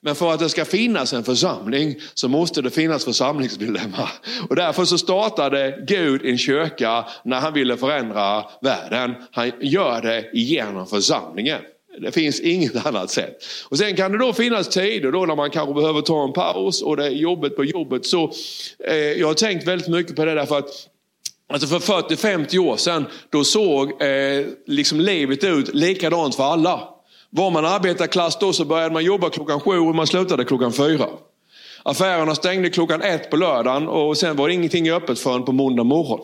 Men för att det ska finnas en församling så måste det finnas församlingsmedlemmar. Och därför så startade Gud en kyrka när han ville förändra världen. Han gör det genom församlingen. Det finns inget annat sätt. Och Sen kan det då finnas tider då när man kanske behöver ta en paus och det är jobbet på jobbet. Så, eh, jag har tänkt väldigt mycket på det därför att Alltså för 40-50 år sedan då såg eh, liksom livet ut likadant för alla. Var man arbetarklass då så började man jobba klockan sju och man slutade klockan fyra. Affärerna stängde klockan ett på lördagen och sen var det ingenting öppet förrän på måndag morgon.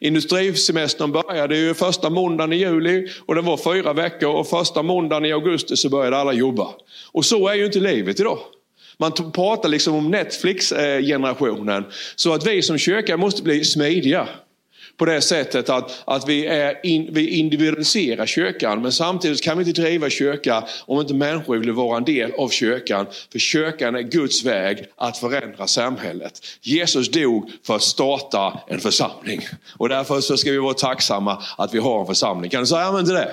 Industrisemestern började ju första måndagen i juli och den var fyra veckor och första måndagen i augusti så började alla jobba. Och så är ju inte livet idag. Man pratar liksom om Netflix-generationen. Eh, så att vi som kyrka måste bli smidiga på det sättet att, att vi, är in, vi individualiserar kyrkan men samtidigt kan vi inte driva kyrka om inte människor vill vara en del av kyrkan. För kyrkan är Guds väg att förändra samhället. Jesus dog för att starta en församling och därför så ska vi vara tacksamma att vi har en församling. Kan du säga amen till det?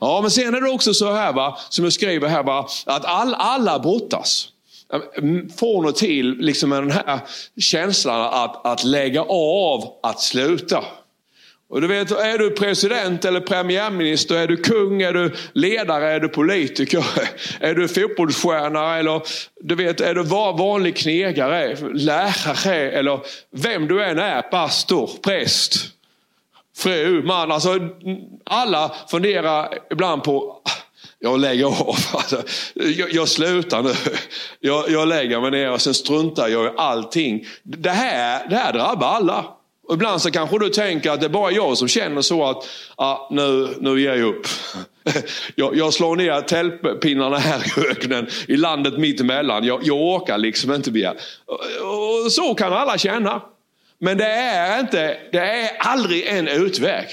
Ja, men sen är det också så här, va, som jag skriver här, va, att all, alla brottas från mm, och till liksom med den här känslan att, att lägga av, att sluta. Och du vet, är du president eller premiärminister, är du kung, är du ledare, är du politiker, är du fotbollsstjärna eller du vet, är du vanlig knegare, lärare eller vem du än är, pastor, präst, fru, man. Alltså, alla funderar ibland på jag lägger av. Alltså, jag, jag slutar nu. Jag, jag lägger mig ner och sen struntar jag i allting. Det här, det här drabbar alla. Och ibland så kanske du tänker att det är bara jag som känner så att ah, nu, nu ger jag upp. Jag, jag slår ner tältpinnarna här i öknen, i landet mittemellan. Jag, jag orkar liksom inte mer. Och så kan alla känna. Men det är, inte, det är aldrig en utväg.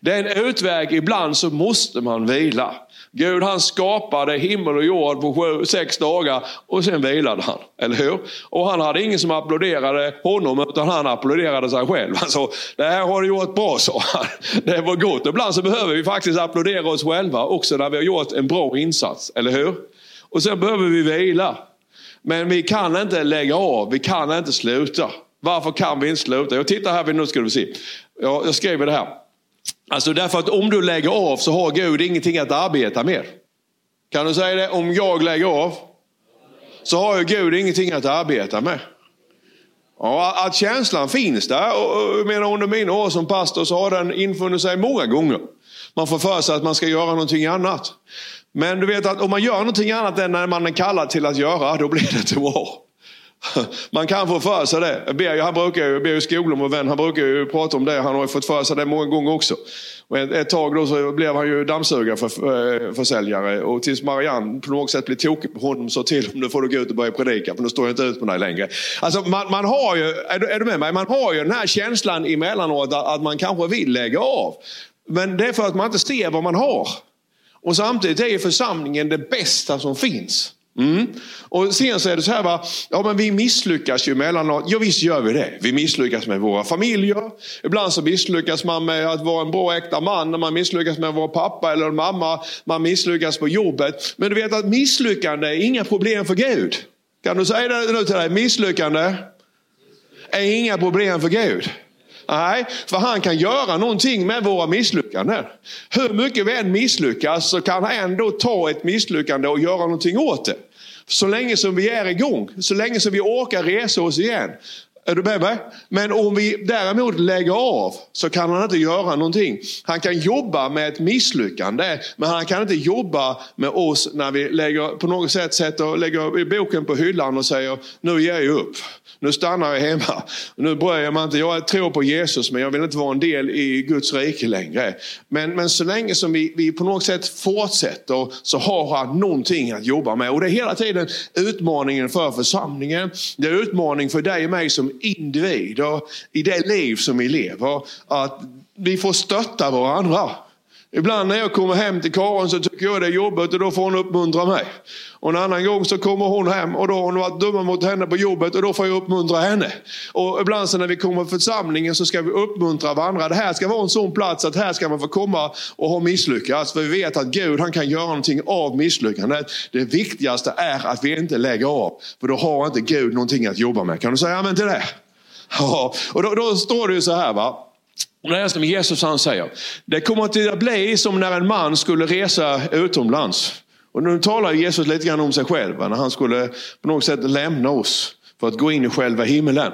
Det är en utväg, ibland så måste man vila. Gud han skapade himmel och jord på sju, sex dagar och sen vilade han. Eller hur? Och han hade ingen som applåderade honom utan han applåderade sig själv. Han alltså, sa, det här har du gjort bra sa han. Det var gott. Ibland så behöver vi faktiskt applådera oss själva också när vi har gjort en bra insats. Eller hur? Och sen behöver vi vila. Men vi kan inte lägga av, vi kan inte sluta. Varför kan vi inte sluta? Jag tittar här, nu ska du se. Jag, jag skriver det här. Alltså därför att om du lägger av så har Gud ingenting att arbeta med. Kan du säga det? Om jag lägger av så har ju Gud ingenting att arbeta med. Ja, att känslan finns där, och och, menar under mina år som pastor så har den infunnit sig många gånger. Man får för sig att man ska göra någonting annat. Men du vet att om man gör någonting annat än när man är kallad till att göra, då blir det inte bra. Man kan få för sig det. Birger, han brukar ju, Birger Skoglund, och vän, han brukar ju prata om det. Han har ju fått för sig det många gånger också. Och ett, ett tag då så blev han ju dammsugarförsäljare För, eh, och tills Marianne på något sätt blev tokig på honom så till om nu får du gå ut och börja predika för nu står jag inte ut med dig längre. Alltså man, man har ju, är du, är du med mig? Man har ju den här känslan emellanåt att, att man kanske vill lägga av. Men det är för att man inte ser vad man har. Och samtidigt är ju församlingen det bästa som finns. Mm. Och sen så är det så här, va? ja men vi misslyckas ju mellanåt. Ja visst gör vi det. Vi misslyckas med våra familjer. Ibland så misslyckas man med att vara en bra äkta man. Man misslyckas med att vara pappa eller mamma. Man misslyckas på jobbet. Men du vet att misslyckande är inga problem för Gud. Kan du säga det nu till dig? Misslyckande är inga problem för Gud. Nej, för han kan göra någonting med våra misslyckanden. Hur mycket vi än misslyckas så kan han ändå ta ett misslyckande och göra någonting åt det. Så länge som vi är igång, så länge som vi orkar resa oss igen. Är du med mig? Men om vi däremot lägger av så kan han inte göra någonting. Han kan jobba med ett misslyckande men han kan inte jobba med oss när vi lägger, på något sätt sätter, lägger boken på hyllan och säger nu ger jag upp. Nu stannar jag hemma. Nu bryr jag mig inte. Jag tror på Jesus men jag vill inte vara en del i Guds rike längre. Men, men så länge som vi, vi på något sätt fortsätter så har han någonting att jobba med. Och det är hela tiden utmaningen för församlingen. Det är utmaning för dig och mig som individ och i det liv som vi lever. Att vi får stötta varandra. Ibland när jag kommer hem till Karin så tycker jag det är jobbigt och då får hon uppmuntra mig. Och en annan gång så kommer hon hem och då har hon varit dumma mot henne på jobbet och då får jag uppmuntra henne. Och ibland så när vi kommer till församlingen så ska vi uppmuntra varandra. Det här ska vara en sån plats att här ska man få komma och ha misslyckats. För vi vet att Gud han kan göra någonting av misslyckandet. Det viktigaste är att vi inte lägger av. För då har inte Gud någonting att jobba med. Kan du säga amen till det? Ja, och då, då står det ju så här va. Det är som Jesus han säger. Det kommer att bli som när en man skulle resa utomlands. Och nu talar Jesus lite grann om sig själv. När han skulle på något sätt lämna oss för att gå in i själva himmelen.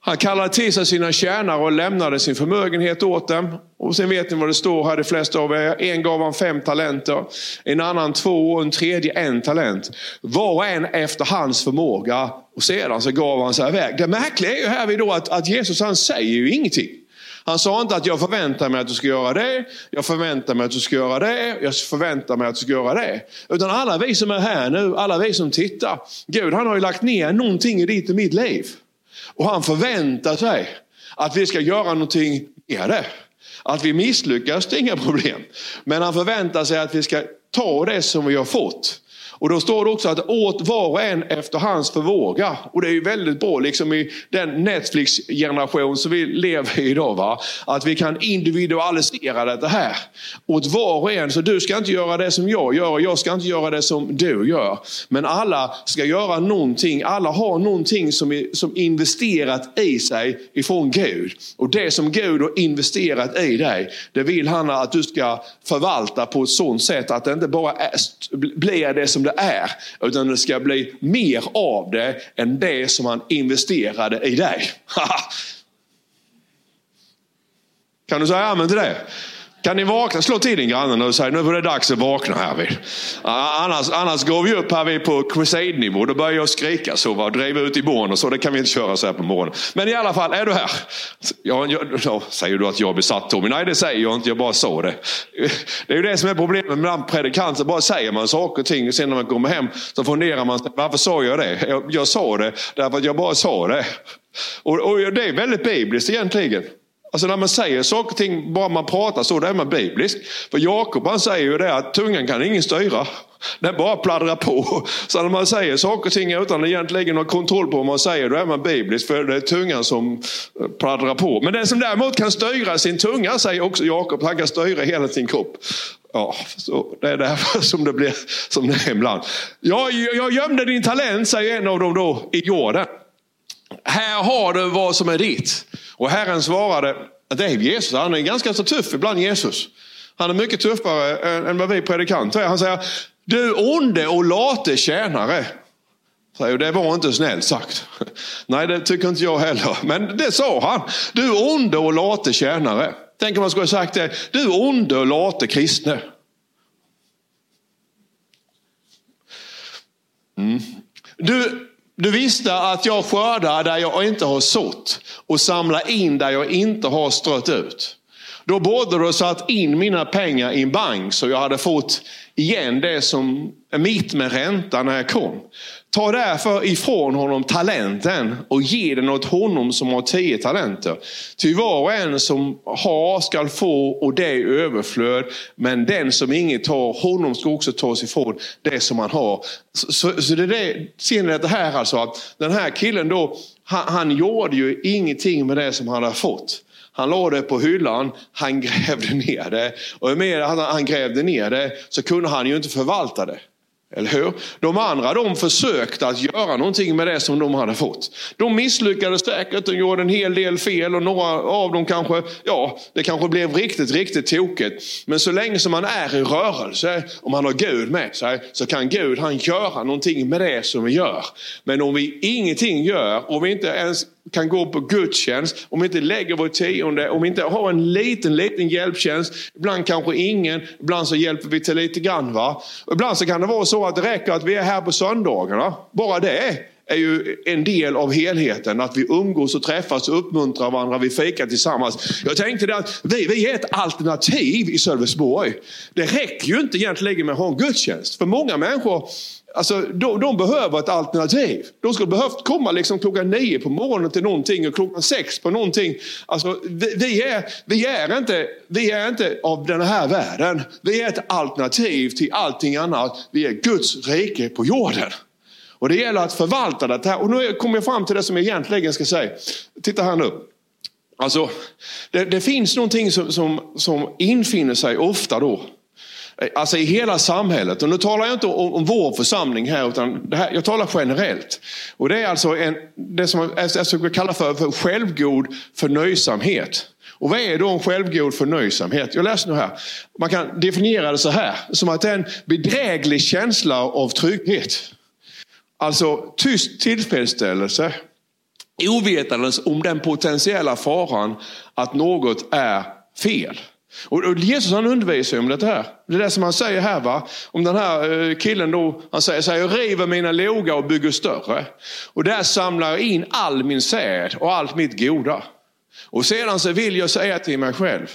Han kallade till sig sina tjänare och lämnade sin förmögenhet åt dem. Och sen vet ni vad det står här, de flesta av er. En gav han fem talenter, en annan två och en tredje en talent. Var och en efter hans förmåga. Och sedan så gav han sig iväg. Det märkliga är ju här då att, att Jesus han säger ju ingenting. Han sa inte att jag förväntar mig att du ska göra det, jag förväntar mig att du ska göra det, jag förväntar mig att du ska göra det. Utan alla vi som är här nu, alla vi som tittar. Gud han har ju lagt ner någonting i ditt och mitt liv. Och han förväntar sig att vi ska göra någonting med det. Att vi misslyckas, det är inga problem. Men han förväntar sig att vi ska ta det som vi har fått och då står det också att åt var och en efter hans förmåga. Och det är ju väldigt bra liksom i den Netflix-generation som vi lever i idag. Va? Att vi kan individualisera det här. Åt var och en. Så du ska inte göra det som jag gör och jag ska inte göra det som du gör. Men alla ska göra någonting. Alla har någonting som, är, som investerat i sig ifrån Gud. Och det som Gud har investerat i dig, det vill han att du ska förvalta på ett sådant sätt att det inte bara är, blir det som det är. Utan det ska bli mer av det än det som han investerade i dig. kan du säga amen till det? Kan ni vakna? Slå till din granne och säg nu är det dags att vakna här. Vid. Annars, annars går vi upp här vid på crusade-nivå. Då börjar jag skrika så och driva ut i morgon och så. Det kan vi inte köra så här på morgonen. Men i alla fall, är du här? Jag, ja, säger du att jag är besatt Tommy? Nej, det säger jag inte. Jag bara sa det. Det är ju det som är problemet med predikanter. Bara säger man saker och ting och sen när man kommer hem så funderar man. Varför sa jag det? Jag, jag sa det därför att jag bara sa det. Och, och det är väldigt bibliskt egentligen. Alltså när man säger saker och ting, bara man pratar så, då är man biblisk. För Jakob han säger ju det att tungan kan ingen styra. Den bara pladdrar på. Så när man säger saker och ting utan egentligen ha kontroll på vad man säger, då är man biblisk. För det är tungan som eh, pladdrar på. Men den som däremot kan styra sin tunga, säger också Jakob, han kan styra hela sin kropp. Ja, så det är därför som det blir som det är ibland. Jag, jag gömde din talent, säger en av dem då, i jorden. Här har du vad som är ditt. Och Herren svarade, det är Jesus, han är ganska så tuff ibland Jesus. Han är mycket tuffare än vad vi predikanter är. Han säger, du onde och late tjänare. Säger, det var inte snällt sagt. Nej, det tycker inte jag heller. Men det sa han. Du onde och late tjänare. Tänk om man skulle ha sagt det. Du onde och late kristne. Mm. Du du visste att jag skördar där jag inte har sått och samlar in där jag inte har strött ut. Då borde du satt in mina pengar i en bank så jag hade fått igen det som är mitt med ränta när jag kom. Ta därför ifrån honom talenten och ge den åt honom som har tio talenter. Ty var och en som har skall få och det är överflöd. Men den som inget har, honom ska också tas ifrån det som han har. Så, så, så det är det, ser ni det här alltså, att den här killen då, han, han gjorde ju ingenting med det som han hade fått. Han la det på hyllan, han grävde ner det. Och med att han grävde ner det så kunde han ju inte förvalta det. Eller hur? De andra de försökte att göra någonting med det som de hade fått. De misslyckades säkert, de gjorde en hel del fel och några av dem kanske, ja, det kanske blev riktigt, riktigt tokigt. Men så länge som man är i rörelse, om man har Gud med sig, så kan Gud han göra någonting med det som vi gör. Men om vi ingenting gör, om vi inte ens kan gå på gudstjänst, om vi inte lägger vår tionde, om vi inte har en liten, liten hjälptjänst. Ibland kanske ingen, ibland så hjälper vi till lite grann. Va? Ibland så kan det vara så att det räcker att vi är här på söndagarna. Bara det är ju en del av helheten. Att vi umgås och träffas och uppmuntrar varandra, vi fikar tillsammans. Jag tänkte det att vi, vi är ett alternativ i Sölvesborg. Det räcker ju inte egentligen med att ha en gudstjänst. För många människor Alltså, de, de, behöver ett alternativ. De skulle behövt komma liksom klockan nio på morgonen till någonting och klockan sex på någonting. Alltså, vi, vi, är, vi, är inte, vi är inte av den här världen. Vi är ett alternativ till allting annat. Vi är Guds rike på jorden. Och det gäller att förvalta det här. Och nu kommer jag fram till det som jag egentligen ska säga. Titta här nu. Alltså, det, det finns någonting som, som, som infinner sig ofta då. Eh, alltså i hela samhället. Och nu talar jag inte om, om vår församling här, utan här, jag talar generellt. Och det är alltså en, det som jag skulle kalla för, för självgod förnöjsamhet. Och vad är då en självgod förnöjsamhet? Jag läser nu här. Man kan definiera det så här, som att det är en bedräglig känsla av trygghet. Alltså tyst tillfredsställelse, ovetandes om den potentiella faran att något är fel. Och Jesus han undervisar om det här. Det är det som han säger här. va. Om den här eh, killen då, han säger så här, jag river mina logar och bygger större. Och där samlar jag in all min säd och allt mitt goda. Och sedan så vill jag säga till mig själv,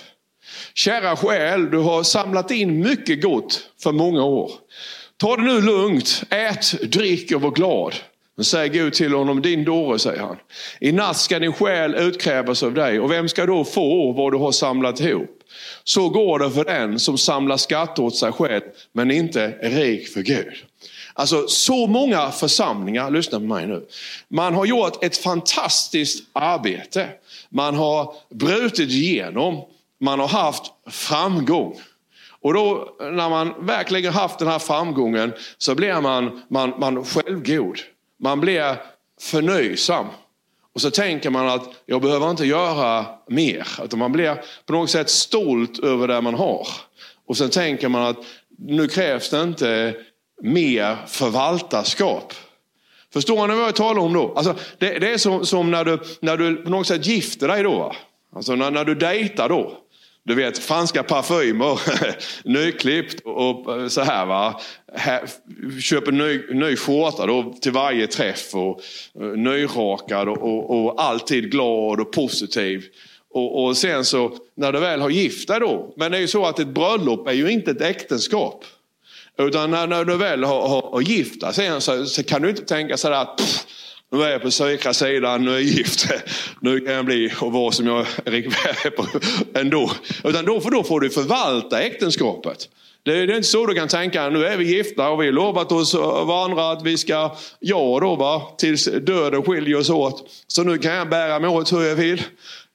kära själ, du har samlat in mycket gott för många år. Ta det nu lugnt, ät, drick och var glad. Men säger Gud till honom, din dåre, säger han. I natt ska din själ utkrävas av dig och vem ska då få vad du har samlat ihop? Så går det för den som samlar skatter åt sig själv men inte är rik för Gud. Alltså så många församlingar, lyssna på mig nu. Man har gjort ett fantastiskt arbete. Man har brutit igenom, man har haft framgång. Och då när man verkligen haft den här framgången så blir man, man, man självgod. Man blir förnöjsam. Och så tänker man att jag behöver inte göra mer. Utan man blir på något sätt stolt över det man har. Och sen tänker man att nu krävs det inte mer förvaltarskap. Förstår ni vad jag talar om då? Alltså, det, det är som, som, när, du, när du på något sätt gifter dig då. Alltså när, när du dejtar då. Du vet franska parfymer, nyklippt och eh, så här. Va? Köper ny, ny skjorta då till varje träff och eh, nyrakad och, och, och alltid glad och positiv. Och, och, sen så när du väl har gift dig då. Men det är ju så att ett bröllop är ju inte ett äktenskap. Utan när, när du väl har, har, har gift dig sen så, så, kan du inte tänka sådär att pff, nu är jag på säkra sidan, nu är jag gift. Nu kan jag bli och vara som jag är på ändå. Utan då, för då får du förvalta äktenskapet. Det är, inte så du kan tänka, nu är vi gifta och vi har lovat oss varandra att vi ska, ja då va, tills döden skiljer oss åt. Så nu kan jag bära mig åt hur jag vill.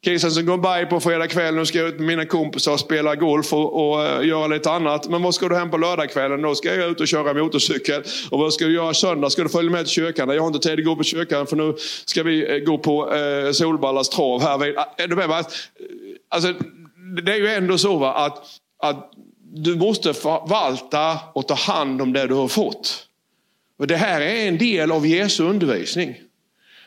Kisen som går by på fredag kväll, nu ska jag ut med mina kompisar och spela golf och, och uh, göra lite annat. Men vad ska du hem på lördagskvällen? Då ska jag ut och köra motorcykel. Och vad ska du göra söndag? Ska du följa med till kyrkan? Jag har inte tid att gå på kyrkan för nu ska vi eh, gå på eh, uh, Solballas trav här. Uh, med, alltså, det är ju ändå så va, att, att du måste förvalta och ta hand om det du har fått. Och det här är en del av Jesu undervisning.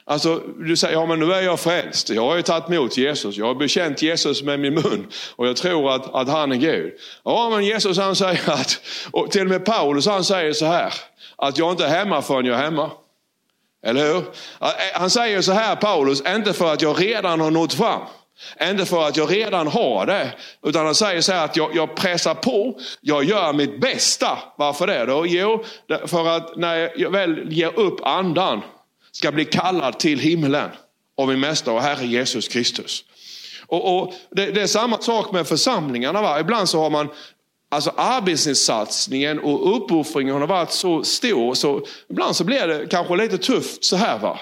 Alltså, du säger, ja men nu är jag frälst. Jag har ju tagit emot Jesus. Jag har bekänt Jesus med min mun. Och jag tror att, att han är Gud. Ja men Jesus han säger att, och till och med Paulus han säger så här. Att jag inte är hemma förrän jag är hemma. Eller hur? Eh, han säger så här Paulus, inte för att jag redan har nått fram. Inte för att jag redan har det. Utan han säger så här att jag, jag pressar på, jag gör mitt bästa. Varför det då? Jo, för att när jag väl ger upp andan ska bli kallad till himlen av min mästare och Herre Jesus Kristus. Och, och det, det, är samma sak med församlingarna. Va? Ibland så har man Alltså arbetsinsatsningen och uppoffringen har varit så stor så ibland så blir det kanske lite tufft så här. va.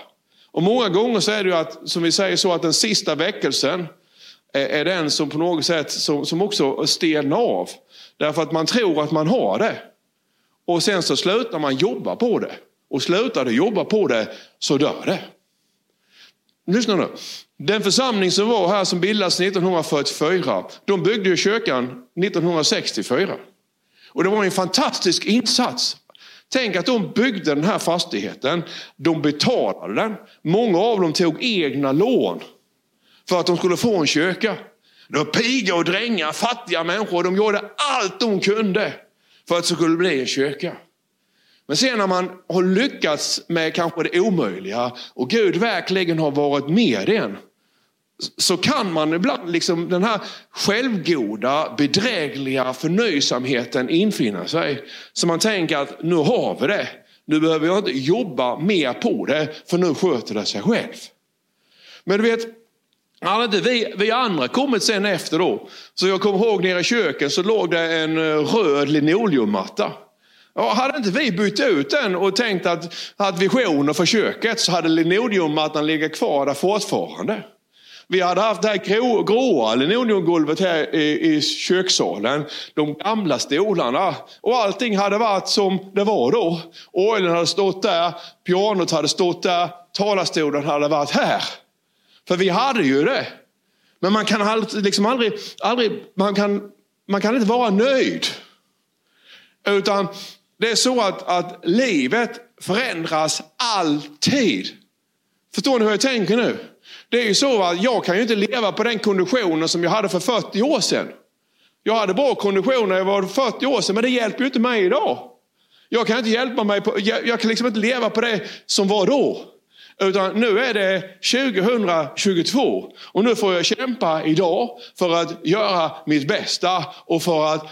Och många gånger så är det ju att, som vi säger så, att den sista väckelsen är, är den som på något sätt som, som också stelnar av. Därför att man tror att man har det. Och sen så slutar man jobba på det. Och slutar du jobba på det så dör det. Lyssna nu. Den församling som var här som bildades 1944, de byggde ju kyrkan 1964. Och det var en fantastisk insats. Tänk att de byggde den här fastigheten, de betalade den. Många av dem tog egna lån för att de skulle få en kyrka. Det var piga och drängar, fattiga människor, de gjorde allt de kunde för att det skulle bli en kyrka. Men sen när man har lyckats med kanske det omöjliga och Gud verkligen har varit med en. Så kan man ibland, liksom den här självgoda, bedrägliga förnöjsamheten infinna sig. Så man tänker att nu har vi det. Nu behöver jag inte jobba mer på det, för nu sköter det sig själv. Men du vet, hade inte vi, vi andra kommit sen efter då, så jag kommer ihåg nere i köket så låg det en eh, röd linoleummatta. Ja, hade inte vi bytt ut den och tänkt att, att visioner för köket så hade linoleummattan legat kvar där fortfarande. Vi hade haft det här gråa linoleumgolvet här i, i kökssalen. De gamla stolarna. Och allting hade varit som det var då. Orgeln hade stått där, pianot hade stått där, talarstolen hade varit här. För vi hade ju det. Men man kan liksom aldrig, aldrig man, kan, man kan inte vara nöjd. Utan det är så att, att livet förändras alltid. Förstår ni hur jag tänker nu? Det är ju så att jag kan ju inte leva på den konditionen som jag hade för 40 år sedan. Jag hade bra kondition när jag var 40 år sedan, men det hjälper ju inte mig idag. Jag kan inte hjälpa mig, på, jag, jag kan liksom inte leva på det som var då. Utan nu är det 2022 och nu får jag kämpa idag för att göra mitt bästa och för att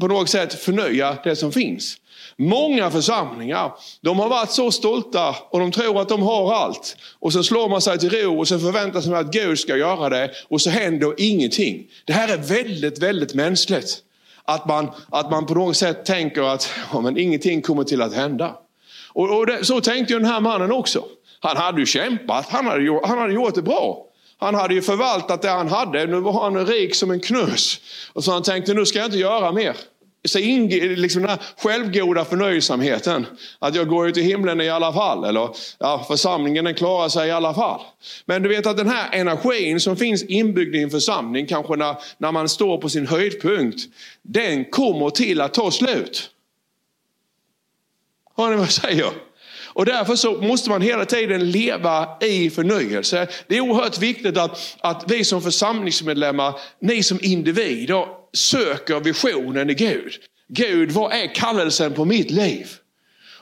på något sätt förnya det som finns. Många församlingar, de har varit så stolta och de tror att de har allt. Och så slår man sig till ro och så förväntar sig att Gud ska göra det och så händer ingenting. Det här är väldigt, väldigt mänskligt. Att man, att man på något sätt tänker att ja, men ingenting kommer till att hända. Och, och det, så tänkte ju den här mannen också. Han hade ju kämpat, han hade, gjort, han hade gjort det bra. Han hade ju förvaltat det han hade, nu var han rik som en knös. Och så han tänkte, nu ska jag inte göra mer. Så in, liksom den här självgoda förnöjsamheten. Att jag går ju till himlen i alla fall. Eller ja, församlingen den klarar sig i alla fall. Men du vet att den här energin som finns inbyggd i en församling, kanske när, när man står på sin höjdpunkt. Den kommer till att ta slut. Hör ni vad jag säger? Och därför så måste man hela tiden leva i förnyelse. Det är oerhört viktigt att, att vi som församlingsmedlemmar, ni som individer, söker visionen i Gud. Gud, vad är kallelsen på mitt liv?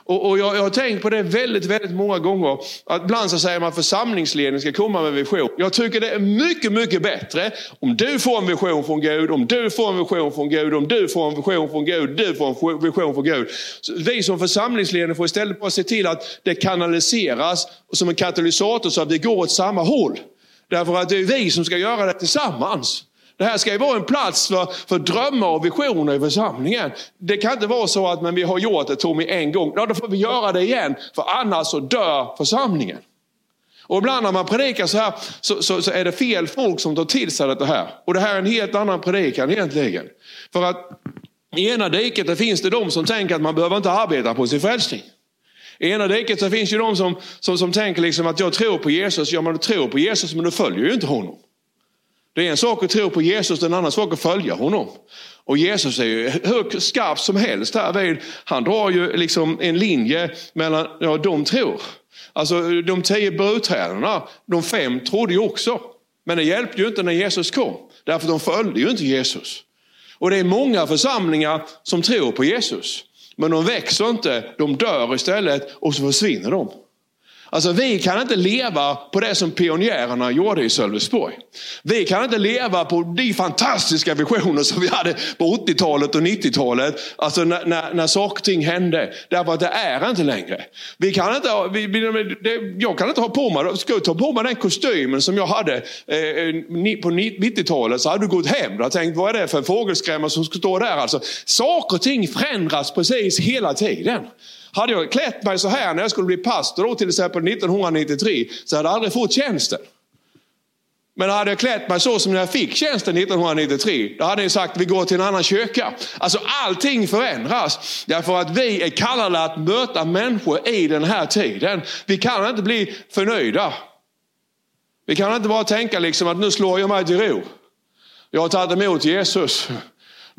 Och, och jag, jag, har tänkt på det väldigt, väldigt många gånger. Att ibland så säger man att församlingsledningen ska komma med vision. Jag tycker det är mycket, mycket bättre om du får en vision från Gud, om du får en vision från Gud, om du får en vision från Gud, du får en vision från Gud. Så vi som församlingsledare får istället bara se till att det kanaliseras som en katalysator så att vi går åt samma håll. Därför att det är vi som ska göra det tillsammans. Det här ska ju vara en plats för, för drömmar och visioner i församlingen. Det kan inte vara så att men vi har gjort det Tommy en gång, ja då får vi göra det igen. För annars så dör församlingen. Och ibland när man predikar så här så, så, så, är det fel folk som tar till sig det här. Och det här är en helt annan predikan egentligen. För att i ena diket finns det de som tänker att man behöver inte arbeta på sin frälsning. I ena diket så finns ju de som, som, som tänker liksom att jag tror på Jesus, ja men du tror på Jesus men du följer ju inte honom. Det är en sak att tro på Jesus, en annan sak att följa honom. Och Jesus är ju hur skarp som helst här Han drar ju liksom en linje mellan, ja de tror. Alltså de tio brudträdarna, de fem trodde ju också. Men det hjälpte ju inte när Jesus kom. Därför de följde ju inte Jesus. Och det är många församlingar som tror på Jesus. Men de växer inte, de dör istället och så försvinner de. Alltså vi kan inte leva på det som pionjärerna gjorde i Sölvesborg. Vi kan inte leva på de fantastiska visioner som vi hade på 80-talet och 90-talet. Alltså när, när, när saker och ting hände. Därför att det är inte längre. Vi kan inte, vi, det, jag kan inte ha på mig, ska jag ta på mig den kostymen som jag hade eh, eh på 90-talet så hade du gått hem Du hade tänkt vad är det för fågelskrämma som ska stå där. Alltså, saker och ting förändras precis hela tiden. Hade jag klätt mig så här när jag skulle bli pastor då, till exempel 1993 så hade jag aldrig fått tjänsten. Men hade jag klätt mig så som när jag fick tjänsten 1993, då hade jag sagt vi går till en annan kyrka. Alltså allting förändras. Därför att vi är kallade att möta människor i den här tiden. Vi kan inte bli förnöjda. Vi kan inte bara tänka liksom att nu slår jag mig till ro. Jag har tagit emot Jesus.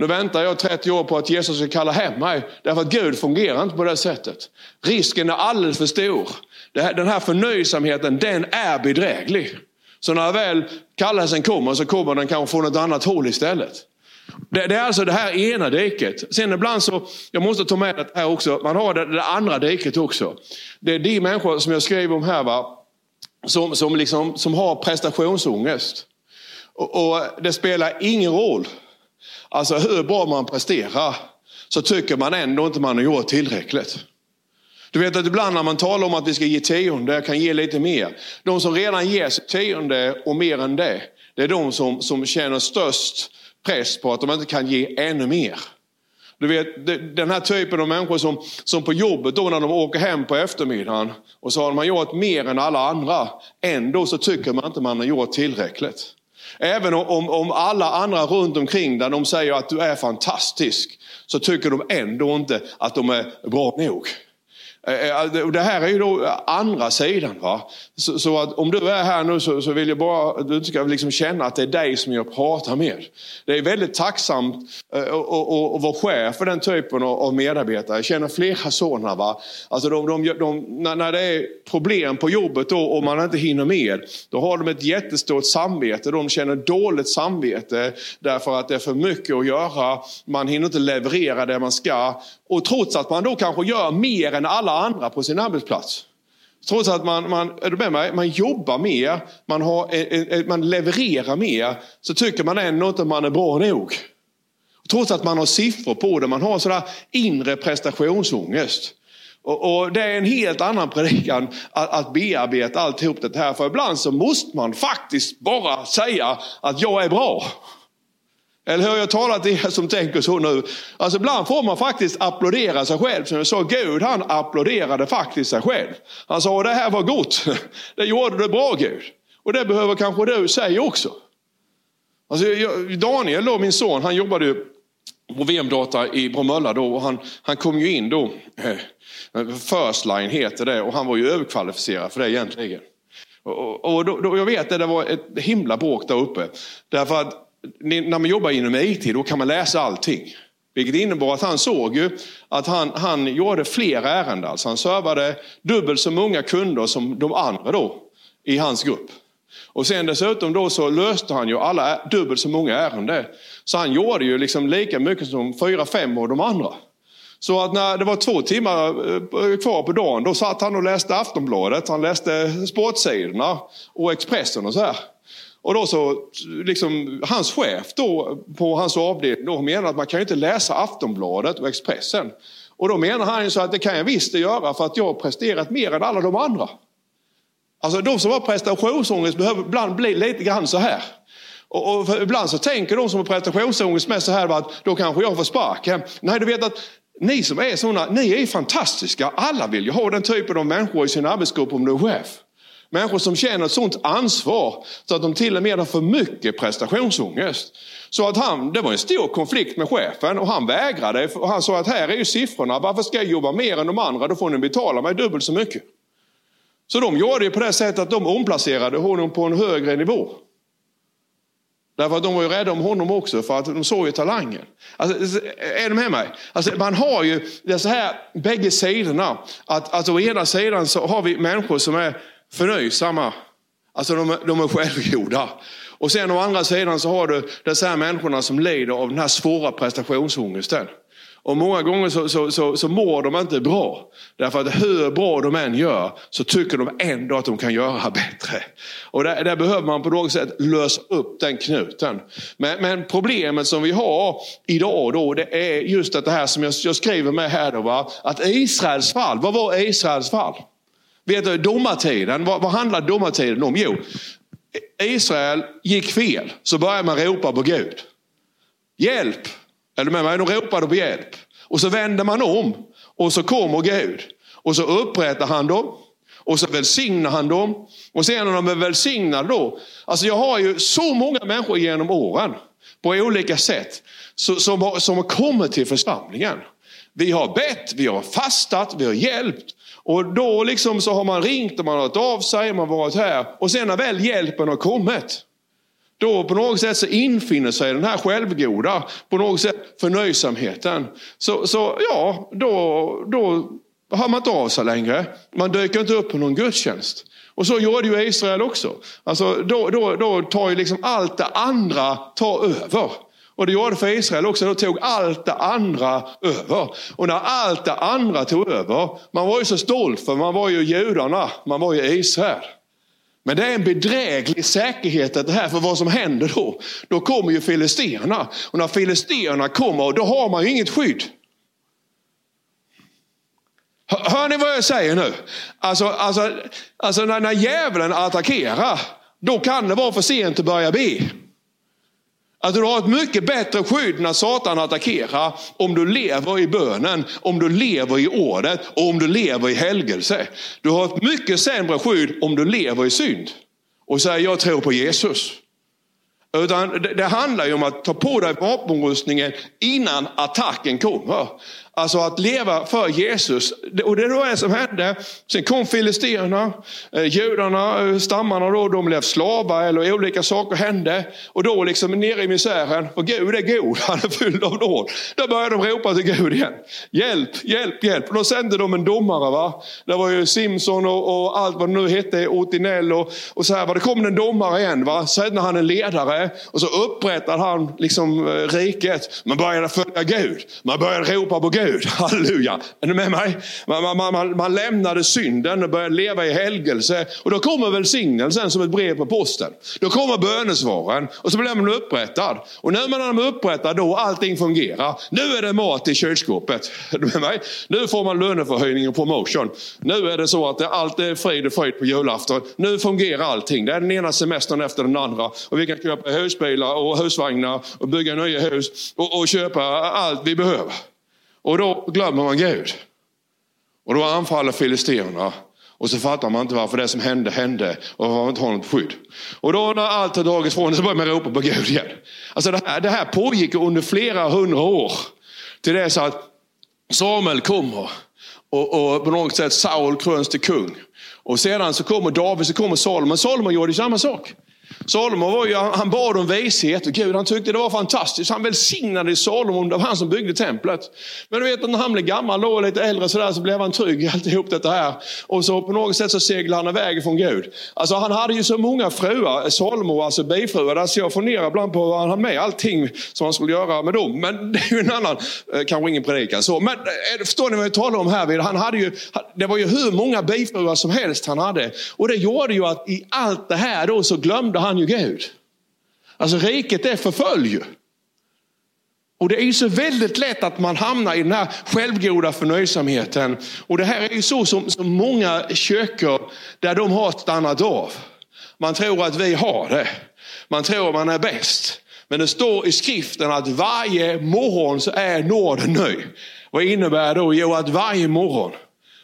Nu väntar jag 30 år på att Jesus ska kalla hem mig. Därför att Gud fungerar inte på det sättet. Risken är alldeles för stor. Den här förnöjsamheten, den är bedräglig. Så när väl kallelsen kommer så kommer den kanske från ett annat håll istället. Det, det, är alltså det här ena diket. Sen ibland så, jag måste ta med det här också, man har det, det andra diket också. Det är de människor som jag skriver om här, va? Som, som, liksom, som har prestationsångest. Och, och det spelar ingen roll alltså hur bra man presterar, så tycker man ändå inte man har gjort tillräckligt. Du vet att ibland när man talar om att vi ska ge tionde, jag kan ge lite mer. De som redan ger sitt tionde och mer än det, det är de som, som känner störst press på att de inte kan ge ännu mer. Du vet, den här typen av människor som, som på jobbet då när de åker hem på eftermiddagen och så har man gjort mer än alla andra. Ändå så tycker man inte man har gjort tillräckligt. Även om, om alla andra runt omkring där de säger att du är fantastisk så tycker de ändå inte att de är bra nog. Eh, eh, det här är ju då andra sidan. Va? Så, så, att om du är här nu så, så vill jag bara att du ska liksom känna att det är dig som jag pratar med. Det är väldigt tacksamt eh, att vara chef för den typen av medarbetare. Jag känner flera sådana. Va? Alltså de, de, de, när det är problem på jobbet då, och man inte hinner med, då har de ett jättestort samvete. De känner dåligt samvete därför att det är för mycket att göra. Man hinner inte leverera det man ska. Och trots att man då kanske gör mer än alla andra på sin arbetsplats. Trots att man, man, är du med mig? man jobbar mer, man, har, eh, eh, eh, man levererar mer, så tycker man ändå inte att man är bra nog. Trots att man har siffror på det, man har sådär inre prestationsångest. Och, och det är en helt annan predikan att, att bearbeta alltihop det här. För ibland så måste man faktiskt bara säga att jag är bra. Eller hur? Jag talar till er som tänker så nu. Alltså ibland får man faktiskt applådera sig själv. Som jag sa, Gud han applåderade faktiskt sig själv. Han sa, det här var gott. Det gjorde du bra Gud. Och det behöver kanske du säga också. Alltså, Daniel, då, min son, han jobbade ju på VM-data i Bromölla då och han, han kom ju in då. Eh, First line heter det och han var ju överkvalificerad för det egentligen. Och, och då, då, jag vet att det var ett himla bråk där uppe. Därför att när man jobbar inom IT då kan man läsa allting. Vilket innebar att han såg ju att han, han gjorde fler ärenden. Alltså han servade dubbelt så många kunder som de andra då i hans grupp. Och sen dessutom då så löste han ju alla dubbelt så många ärenden. Så han gjorde ju liksom lika mycket som fyra, fem av de andra. Så att när det var två timmar eh, kvar på dagen då satt han och läste Aftonbladet, han läste sportsidorna och Expressen och så här. Och då så, liksom, hans chef då, på hans avdelning då menar att man kan ju inte läsa Aftonbladet och Expressen. Och då menar han ju så att det kan jag visst göra för att jag har presterat mer än alla de andra. Alltså de som har prestationsångest behöver ibland bli lite grann så här. Och, och ibland så tänker de som har prestationsångest med så här att då kanske jag får sparken. Nej, du vet att ni som är sådana, ni är fantastiska. Alla vill ju ha den typen av människor i sin arbetsgrupp om du är chef. Människor som känner ett sånt ansvar så att de till och med har för mycket prestationsångest. Så att han, det var en stor konflikt med chefen och han vägrade. Och han sa att här är ju siffrorna, varför ska jag jobba mer än de andra? Då får ni betala mig dubbelt så mycket. Så de gjorde det på det sättet att de omplacerade honom på en högre nivå. Därför att de var ju rädda om honom också för att de såg ju talangen. Alltså, är du med mig? Alltså, man har ju det så här bägge sidorna. Att, alltså, å ena sidan så har vi människor som är förnöjsamma. Alltså de, de är självgoda. Och sen å andra sidan så har du dessa här människorna som lider av den här svåra prestationsångesten. Och många gånger så, så, så, så mår de inte bra. Därför att hur bra de än gör så tycker de ändå att de kan göra bättre. Och där, där behöver man på något sätt lösa upp den knuten. Men, men, problemet som vi har idag då det är just det här som jag, jag skriver med här då. Va? Att Israels fall, vad var Israels fall? Vet du, domartiden, vad, vad handlar domartiden om? Jo, Israel gick fel, så började man ropa på Gud. Hjälp! Eller med mig, de ropade på hjälp. Och så vände man om och så kommer Gud. Och så upprättar han dem. Och så välsignar han dem. Och sen när de är välsignade då. Alltså jag har ju så många människor genom åren. På olika sätt. Som, har, som har kommit till församlingen. Vi har bett, vi har fastat, vi har hjälpt. Och då liksom så har man ringt och man har hört av sig, man har varit här. Och sen när väl hjälpen har kommit, då på något sätt så infinner sig den här självgoda, på något sätt förnöjsamheten. Så, så ja, då, då hör man inte av sig längre. Man dyker inte upp på någon gudstjänst. Och så gjorde ju Israel också. Alltså, då, då, då tar ju liksom allt det andra tar över. Och det gjorde för Israel också. Då tog allt det andra över. Och när allt det andra tog över, man var ju så stolt för man var ju judarna, man var ju Israel. Men det är en bedräglig säkerhet det här för vad som händer då. Då kommer ju filisterna. Och när filisterna kommer, då har man ju inget skydd. Hör ni vad jag säger nu? Alltså, alltså, alltså när, när djävulen attackerar, då kan det vara för sent att börja be. Att du har ett mycket bättre skydd när Satan attackerar om du lever i bönen, om du lever i ordet och om du lever i helgelse. Du har ett mycket sämre skydd om du lever i synd och säger jag tror på Jesus. Utan det, det handlar ju om att ta på dig vapenrustningen innan attacken kommer. Alltså att leva för Jesus. Och det var det som hände. Sen kom filisterna, eh, judarna, eh, stammarna då, de blev slavar eller olika saker hände. Och då liksom nere i misären, för Gud är god, han är fylld av nåd. Då började de ropa till Gud igen. Hjälp, hjälp, hjälp. Och då sände de en domare. Va? Det var ju Simson och, och allt vad det nu hette, Otinell och, och så här. Va? Det kom en domare igen. Va? Sände han en ledare och så upprättade han liksom eh, riket. Man började följa Gud. Man började ropa på Gud. Gud. Halleluja. Är ni med mig? Man, man, man, man lämnade synden och började leva i helgelse. Och då kommer välsignelsen som ett brev på posten. Då kommer bönesvaren och så blir man upprättad. Och när man är upprättad då allting fungerar. Nu är det mat i kylskåpet. Är du med mig? Nu får man löneförhöjning och promotion. Nu är det så att allt är frid och fröjd på julafton. Nu fungerar allting. Det är den ena semestern efter den andra. Och vi kan köpa husbilar och husvagnar och bygga nya hus och, och köpa allt vi behöver. Och då glömmer man Gud. Och då anfaller filisterna. Och så fattar man inte varför det som hände hände och varför man inte har något skydd. Och då när allt har dragits från så börjar man ropa på Gud igen. Alltså det här, det här pågick under flera hundra år. Till det så att Samuel kommer och, och på något sätt Saul kröns till kung. Och sedan så kommer David, så kommer Salomon. Salomon gjorde samma sak. Salomo var ju, han bad om vishet och Gud han tyckte det var fantastiskt. Han välsignade Salomo, det var han som byggde templet. Men du vet när han blev gammal och lite äldre sådär så blev han trygg i alltihop detta här. Och så på något sätt så seglade han iväg från Gud. Alltså han hade ju så många fruar, Salomo, alltså bifruar. Alltså jag funderar ibland på vad han hade med, allting som han skulle göra med dem. Men det är ju en annan, eh, kanske ingen predikan så. Men eh, förstår ni vad jag talar om här? Han hade ju, det var ju hur många bifruar som helst han hade. Och det gjorde ju att i allt det här då så glömde han ju Gud. Alltså riket är förfölj. Och det är ju så väldigt lätt att man hamnar i den här självgoda förnöjsamheten. Och det här är ju så som, som många kyrkor där de har stannat av. Man tror att vi har det. Man tror man är bäst. Men det står i skriften att varje morgon så är nåden ny. Vad innebär det då? Jo, att varje morgon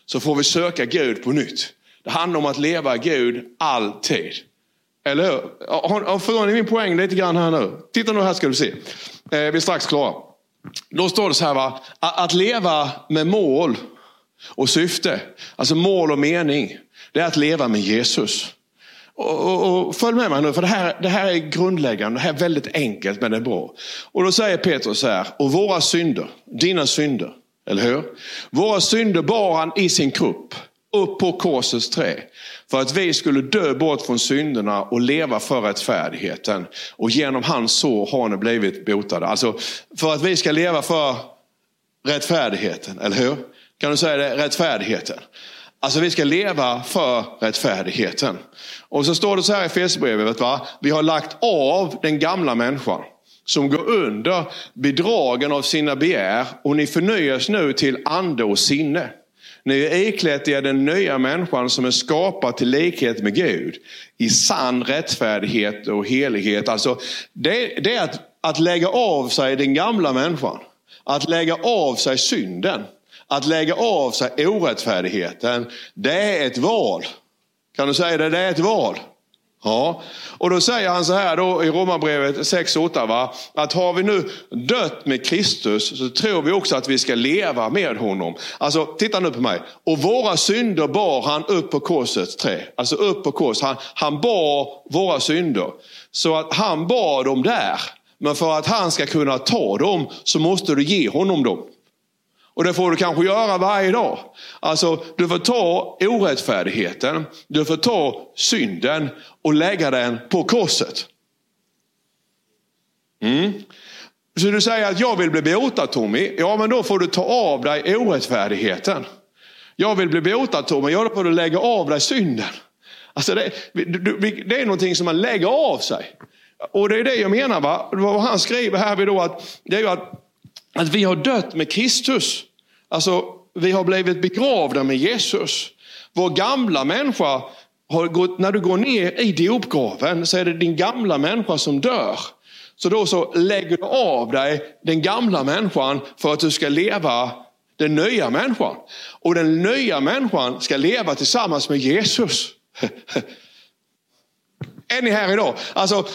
så får vi söka Gud på nytt. Det handlar om att leva Gud alltid. Eller hur? Förstår ni min poäng lite grann här nu? Titta nu här ska du se. Eh, vi är strax klara. Då står det så här, va? att leva med mål och syfte, alltså mål och mening, det är att leva med Jesus. Och, och, och, följ med mig nu, för det här, det här är grundläggande, det här är väldigt enkelt men det är bra. Och då säger Petrus så här, och våra synder, dina synder, eller hur? Våra synder bar han i sin kropp upp på korsets trä. För att vi skulle dö bort från synderna och leva för rättfärdigheten. Och genom hans sår har ni blivit botade. Alltså för att vi ska leva för rättfärdigheten, eller hur? Kan du säga det? Rättfärdigheten. Alltså vi ska leva för rättfärdigheten. Och så står det så här i Efesierbrevet, va? vi har lagt av den gamla människan som går under bedragen av sina begär och ni förnyas nu till ande och sinne. Ni är iklätt er den nya människan som är skapad till likhet med Gud. I sann rättfärdighet och helighet. Alltså, det, det är att, att lägga av sig den gamla människan. Att lägga av sig synden. Att lägga av sig orättfärdigheten. Det är ett val. Kan du säga det? Det är ett val. Ja, och då säger han så här då i Romarbrevet 6.8 att har vi nu dött med Kristus så tror vi också att vi ska leva med honom. Alltså titta nu på mig. Och våra synder bar han upp på korsets trä. Alltså upp på kors. Han, han bar våra synder. Så att han bar dem där. Men för att han ska kunna ta dem så måste du ge honom dem. Och det får du kanske göra varje dag. Alltså, du får ta orättfärdigheten, du får ta synden och lägga den på korset. Mm. Så du säger att jag vill bli botad Tommy. Ja men då får du ta av dig orättfärdigheten. Jag vill bli botad Tommy. Ja då får du lägga av dig synden. Alltså det, det är någonting som man lägger av sig. Och det är det jag menar. Va? Vad han skriver här då att, det är ju att, att vi har dött med Kristus. Alltså vi har blivit begravda med Jesus. Vår gamla människa, har gått, när du går ner i dopgraven så är det din gamla människa som dör. Så då så lägger du av dig den gamla människan för att du ska leva den nya människan. Och den nya människan ska leva tillsammans med Jesus. är ni här idag? Alltså,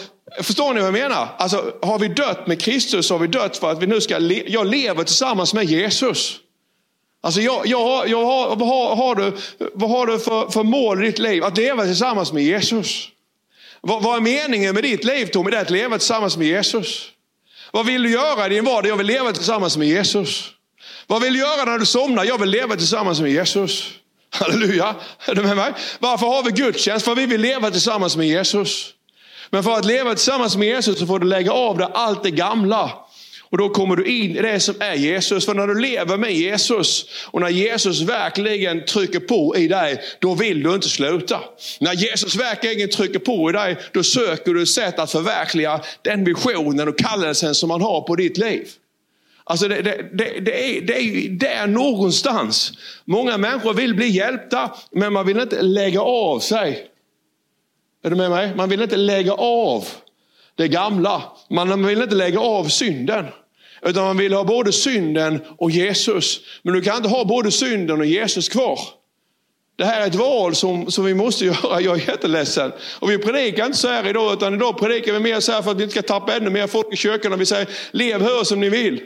förstår ni vad jag menar? Alltså, har vi dött med Kristus så har vi dött för att vi nu ska le jag lever tillsammans med Jesus. Alltså jag, jag, jag har, vad, har, har du, vad har du för, för mål i ditt liv? Att leva tillsammans med Jesus. Vad, vad är meningen med ditt liv Tommy? Det är att leva tillsammans med Jesus. Vad vill du göra i din vardag? Jag vill leva tillsammans med Jesus. Vad vill du göra när du somnar? Jag vill leva tillsammans med Jesus. Halleluja! Är du med mig? Varför har vi gudstjänst? För vi vill leva tillsammans med Jesus. Men för att leva tillsammans med Jesus så får du lägga av dig allt det gamla. Och då kommer du in i det som är Jesus. För när du lever med Jesus och när Jesus verkligen trycker på i dig, då vill du inte sluta. När Jesus verkligen trycker på i dig, då söker du ett sätt att förverkliga den visionen och kallelsen som man har på ditt liv. Alltså det, det, det, det, är, det är där någonstans. Många människor vill bli hjälpta, men man vill inte lägga av sig. Är du med mig? Man vill inte lägga av det gamla. Man vill inte lägga av synden. Utan man vill ha både synden och Jesus. Men du kan inte ha både synden och Jesus kvar. Det här är ett val som, som vi måste göra. Jag är jätteledsen. Och vi predikar inte så här idag, utan idag predikar vi mer så här för att vi inte ska tappa ännu mer folk i kyrkan. Och vi säger, lev hör som ni vill.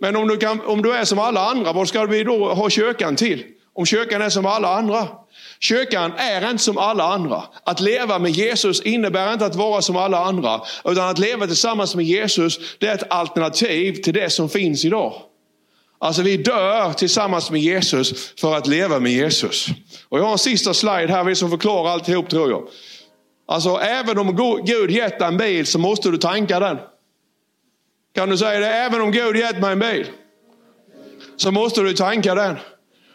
Men om du, kan, om du är som alla andra, vad ska vi då ha kyrkan till? Om kyrkan är som alla andra. Kyrkan är inte som alla andra. Att leva med Jesus innebär inte att vara som alla andra. Utan att leva tillsammans med Jesus, det är ett alternativ till det som finns idag. Alltså vi dör tillsammans med Jesus för att leva med Jesus. Och jag har en sista slide här som förklarar alltihop tror jag. Alltså även om Gud gett dig en bil så måste du tanka den. Kan du säga det? Även om Gud gett mig en bil så måste du tanka den.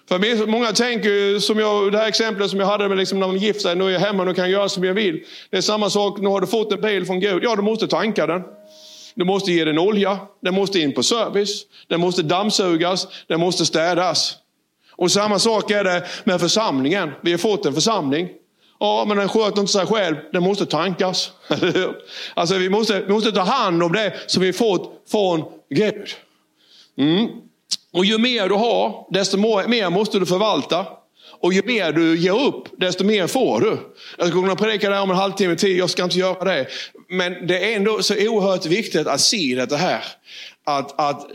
För många tänker, som jag, det här exemplet som jag hade med liksom när man gifter sig, nu är jag hemma, nu kan jag göra som jag vill. Det är samma sak, nu har du fått en bil från Gud, ja du måste tanka den. Du måste ge den olja, den måste in på service, den måste dammsugas, den måste städas. Och samma sak är det med församlingen. Vi har fått en församling. Ja, men den sköter inte sig själv. Den måste tankas. alltså vi måste, vi måste ta hand om det som vi fått från Gud. Mm. Och ju mer du har, desto mer måste du förvalta. Och ju mer du ger upp, desto mer får du. Jag skulle kunna predika det om en halvtimme till, jag ska inte göra det. Men det är ändå så oerhört viktigt att se det här. Att, att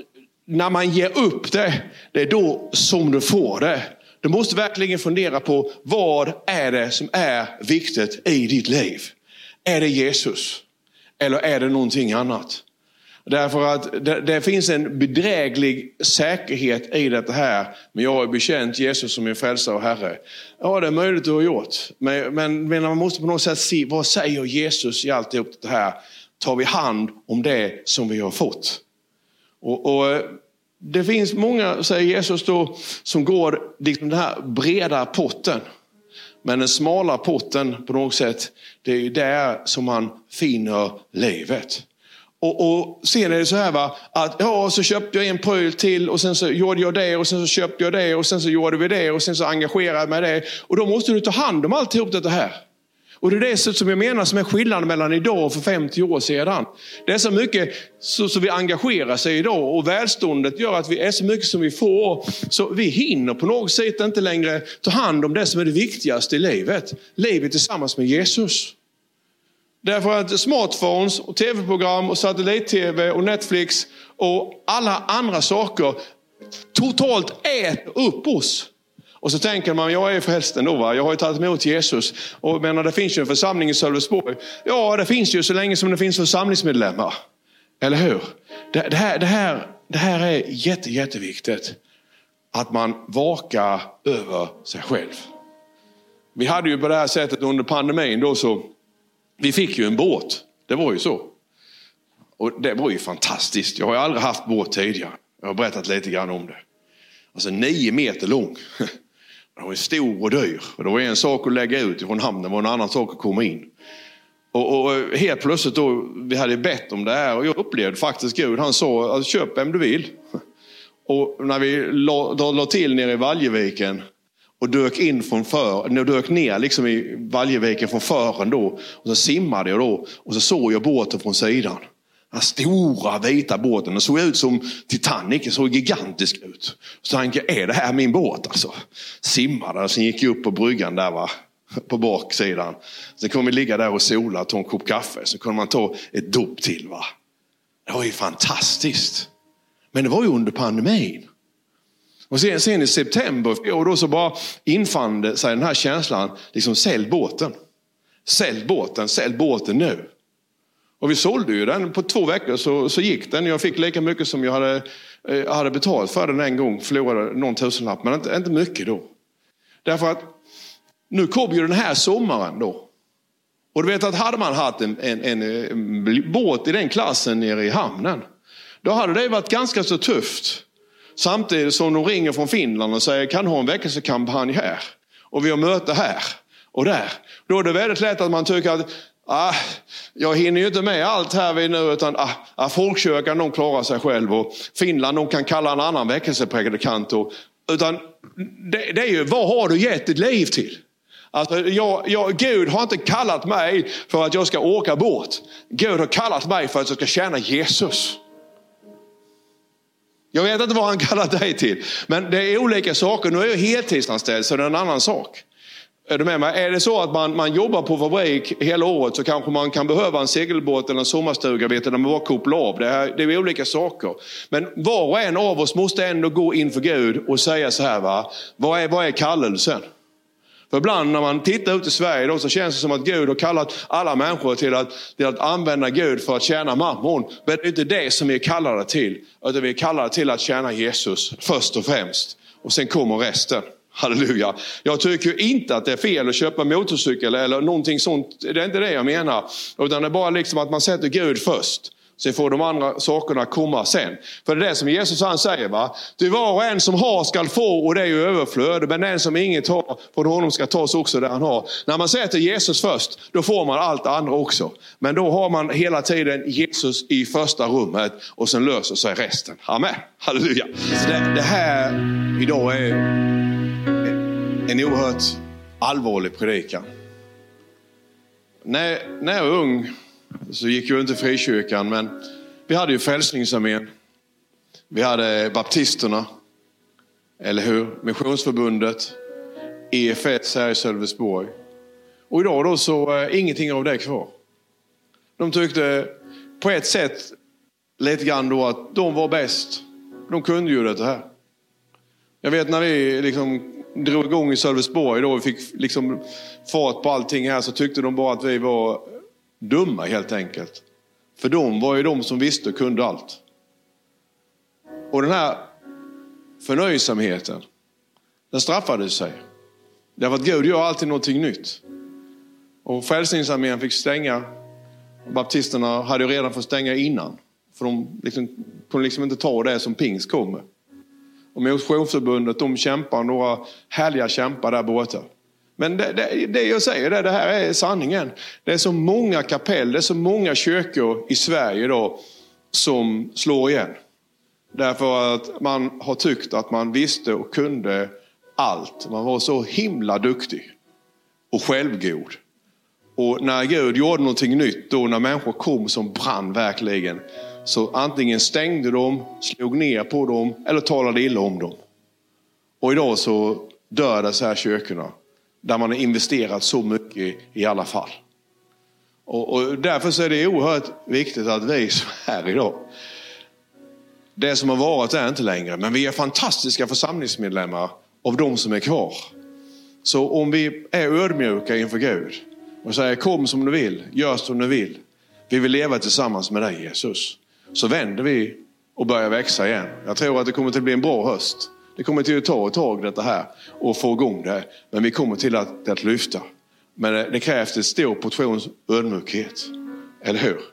när man ger upp det, det är då som du får det. Du måste verkligen fundera på vad är det som är viktigt i ditt liv? Är det Jesus? Eller är det någonting annat? Därför att det, det, finns en bedräglig säkerhet i det här. Men jag har bekänt Jesus som min frälsare och Herre. Ja, det är möjligt du har gjort. Men, men, men man måste på något sätt se, vad säger Jesus i alltihop det här? Tar vi hand om det som vi har fått? Och, och Det finns många, säger Jesus då, som går liksom den här breda potten. Men den smala potten på något sätt, det är där som man finner livet. Och, och sen är det så här va, att ja, så köpte jag en pryl till och sen så gjorde jag det och sen så köpte jag det och sen så gjorde vi det och sen så engagerade jag mig i det. Och då måste du ta hand om alltihop det här. Och det är det som jag menar som är skillnaden mellan idag och för 50 år sedan. Det är så mycket så, så vi engagerar sig idag och välståndet gör att vi är så mycket som vi får. Så vi hinner på något sätt inte längre ta hand om det som är det viktigaste i livet. Livet tillsammans med Jesus. Därför att smartphones, och tv-program, och satellit-tv och Netflix och alla andra saker totalt äter upp oss. Och så tänker man, jag är frälst ändå, va? jag har ju tagit emot Jesus. Och menar, det finns ju en församling i Sölvesborg. Ja, det finns ju så länge som det finns församlingsmedlemmar. Eller hur? Det, det, här, det, här, det här är jätte, jätteviktigt. Att man vakar över sig själv. Vi hade ju på det här sättet under pandemin då så vi fick ju en båt. Det var ju så. Och det var ju fantastiskt. Jag har aldrig haft båt tidigare. Jag har berättat lite grann om det. Alltså nio meter lång. Den var stor och dyr. Och det var en sak att lägga ut från hamnen, det var en annan sak att komma in. Och, och, helt plötsligt då, vi hade bett om det här och jag upplevde faktiskt Gud, han sa alltså, köp vem du vill. Och när vi la, till nere i Valjeviken och dök in från för, dök ner liksom i Valjeviken från fören då. Och så simmade jag då och så såg jag båten från sidan. Den stora vita båten, den såg ut som Titanic, den såg gigantisk ut. Så tänkte jag, är det här min båt alltså? Simmade och sen gick jag upp på bryggan där va, på baksidan. Sen kunde vi ligga där och sola och ta en kopp kaffe. Så kunde man ta ett dopp till va. Det var ju fantastiskt. Men det var ju under pandemin. Och sen, sen i september och då så bara infann sig den här känslan, liksom sälj båten. Sälj båten, sälj båten nu. Och vi sålde ju den, på två veckor så, så gick den. Jag fick lika mycket som jag hade, eh, hade betalt för den en gång. Förlorade någon tusenlapp, men inte, inte mycket då. Därför att nu kom ju den här sommaren då. Och du vet att hade man haft en, en, en, eh, en båt i den klassen nere i hamnen. Då hade det varit ganska så tufft. Samtidigt som de ringer från Finland och säger kan ha en väckelsekampanj här? Och vi har möte här och där. Då är det väldigt lätt att man tycker att ah, jag hinner ju inte med allt här vi nu utan ah, ah, folkkyrkan de klarar sig själv och Finland de kan kalla en annan väckelsepredikant. Och, utan det, det, är ju vad har du gett ditt liv till? Alltså, jag, jag, Gud har inte kallat mig för att jag ska åka båt. Gud har kallat mig för att jag ska tjäna Jesus. Jag vet inte vad han kallar dig till. Men det är olika saker. Nu är jag heltidsanställd så det är en annan sak. Är du med mig? Är det så att man, man jobbar på fabrik hela året så kanske man kan behöva en segelbåt eller en sommarstuga vet där man bara kopplar av. Det, här, det är olika saker. Men var och en av oss måste ändå gå inför Gud och säga så här. Va? Vad, är, vad är kallelsen? För ibland när man tittar ut i Sverige då, så känns det som att Gud har kallat alla människor till att, till att använda Gud för att tjäna mammon. Men det är inte det som vi är kallade till. Utan vi är kallade till att tjäna Jesus först och främst. Och sen kommer resten. Halleluja. Jag tycker inte att det är fel att köpa motorcykel eller någonting sånt. Det är inte det jag menar. Utan det är bara liksom att man sätter Gud först. Sen får de andra sakerna komma sen. För det är det som Jesus han säger. va. Du var och en som har skall få och det är ju överflöd. Men den som inget har från honom ska tas också det han har. När man sätter Jesus först, då får man allt andra också. Men då har man hela tiden Jesus i första rummet och sen löser sig resten. Amen. Halleluja. Så det, det här idag är en oerhört allvarlig predikan. När, när jag var ung så gick jag inte frikyrkan, men vi hade ju Frälsningsarmén. Vi hade baptisterna, eller hur? Missionsförbundet, EFS här i Sölvesborg. Och idag då så är ingenting av det kvar. De tyckte på ett sätt lite grann då att de var bäst. De kunde ju det här. Jag vet när vi liksom drog igång i Sölvesborg då och fick liksom fart på allting här så tyckte de bara att vi var dumma helt enkelt. För de var ju de som visste och kunde allt. Och den här förnöjsamheten, den straffade sig. Därför att Gud gör alltid någonting nytt. Och Frälsningsarmén fick stänga. Baptisterna hade ju redan fått stänga innan. För de liksom, kunde liksom inte ta det som pingst kommer. Och Motionsförbundet de kämpar, några härliga kämpar där borta. Men det, det, det jag säger, det, det här är sanningen. Det är så många kapell, det är så många kyrkor i Sverige då som slår igen. Därför att man har tyckt att man visste och kunde allt. Man var så himla duktig och självgod. Och när Gud gjorde någonting nytt, då när människor kom som brann verkligen, så antingen stängde de, slog ner på dem eller talade illa om dem. Och idag så dör dessa här kyrkorna. Där man har investerat så mycket i alla fall. Och, och därför så är det oerhört viktigt att vi som är här idag, det som har varit är inte längre, men vi är fantastiska församlingsmedlemmar av de som är kvar. Så om vi är ödmjuka inför Gud och säger kom som du vill, gör som du vill. Vi vill leva tillsammans med dig Jesus så vänder vi och börjar växa igen. Jag tror att det kommer att bli en bra höst. Det kommer till att ta ett tag detta här och få igång det. Men vi kommer till att, att lyfta. Men det, det krävs en stor portion ödmjukhet. Eller hur?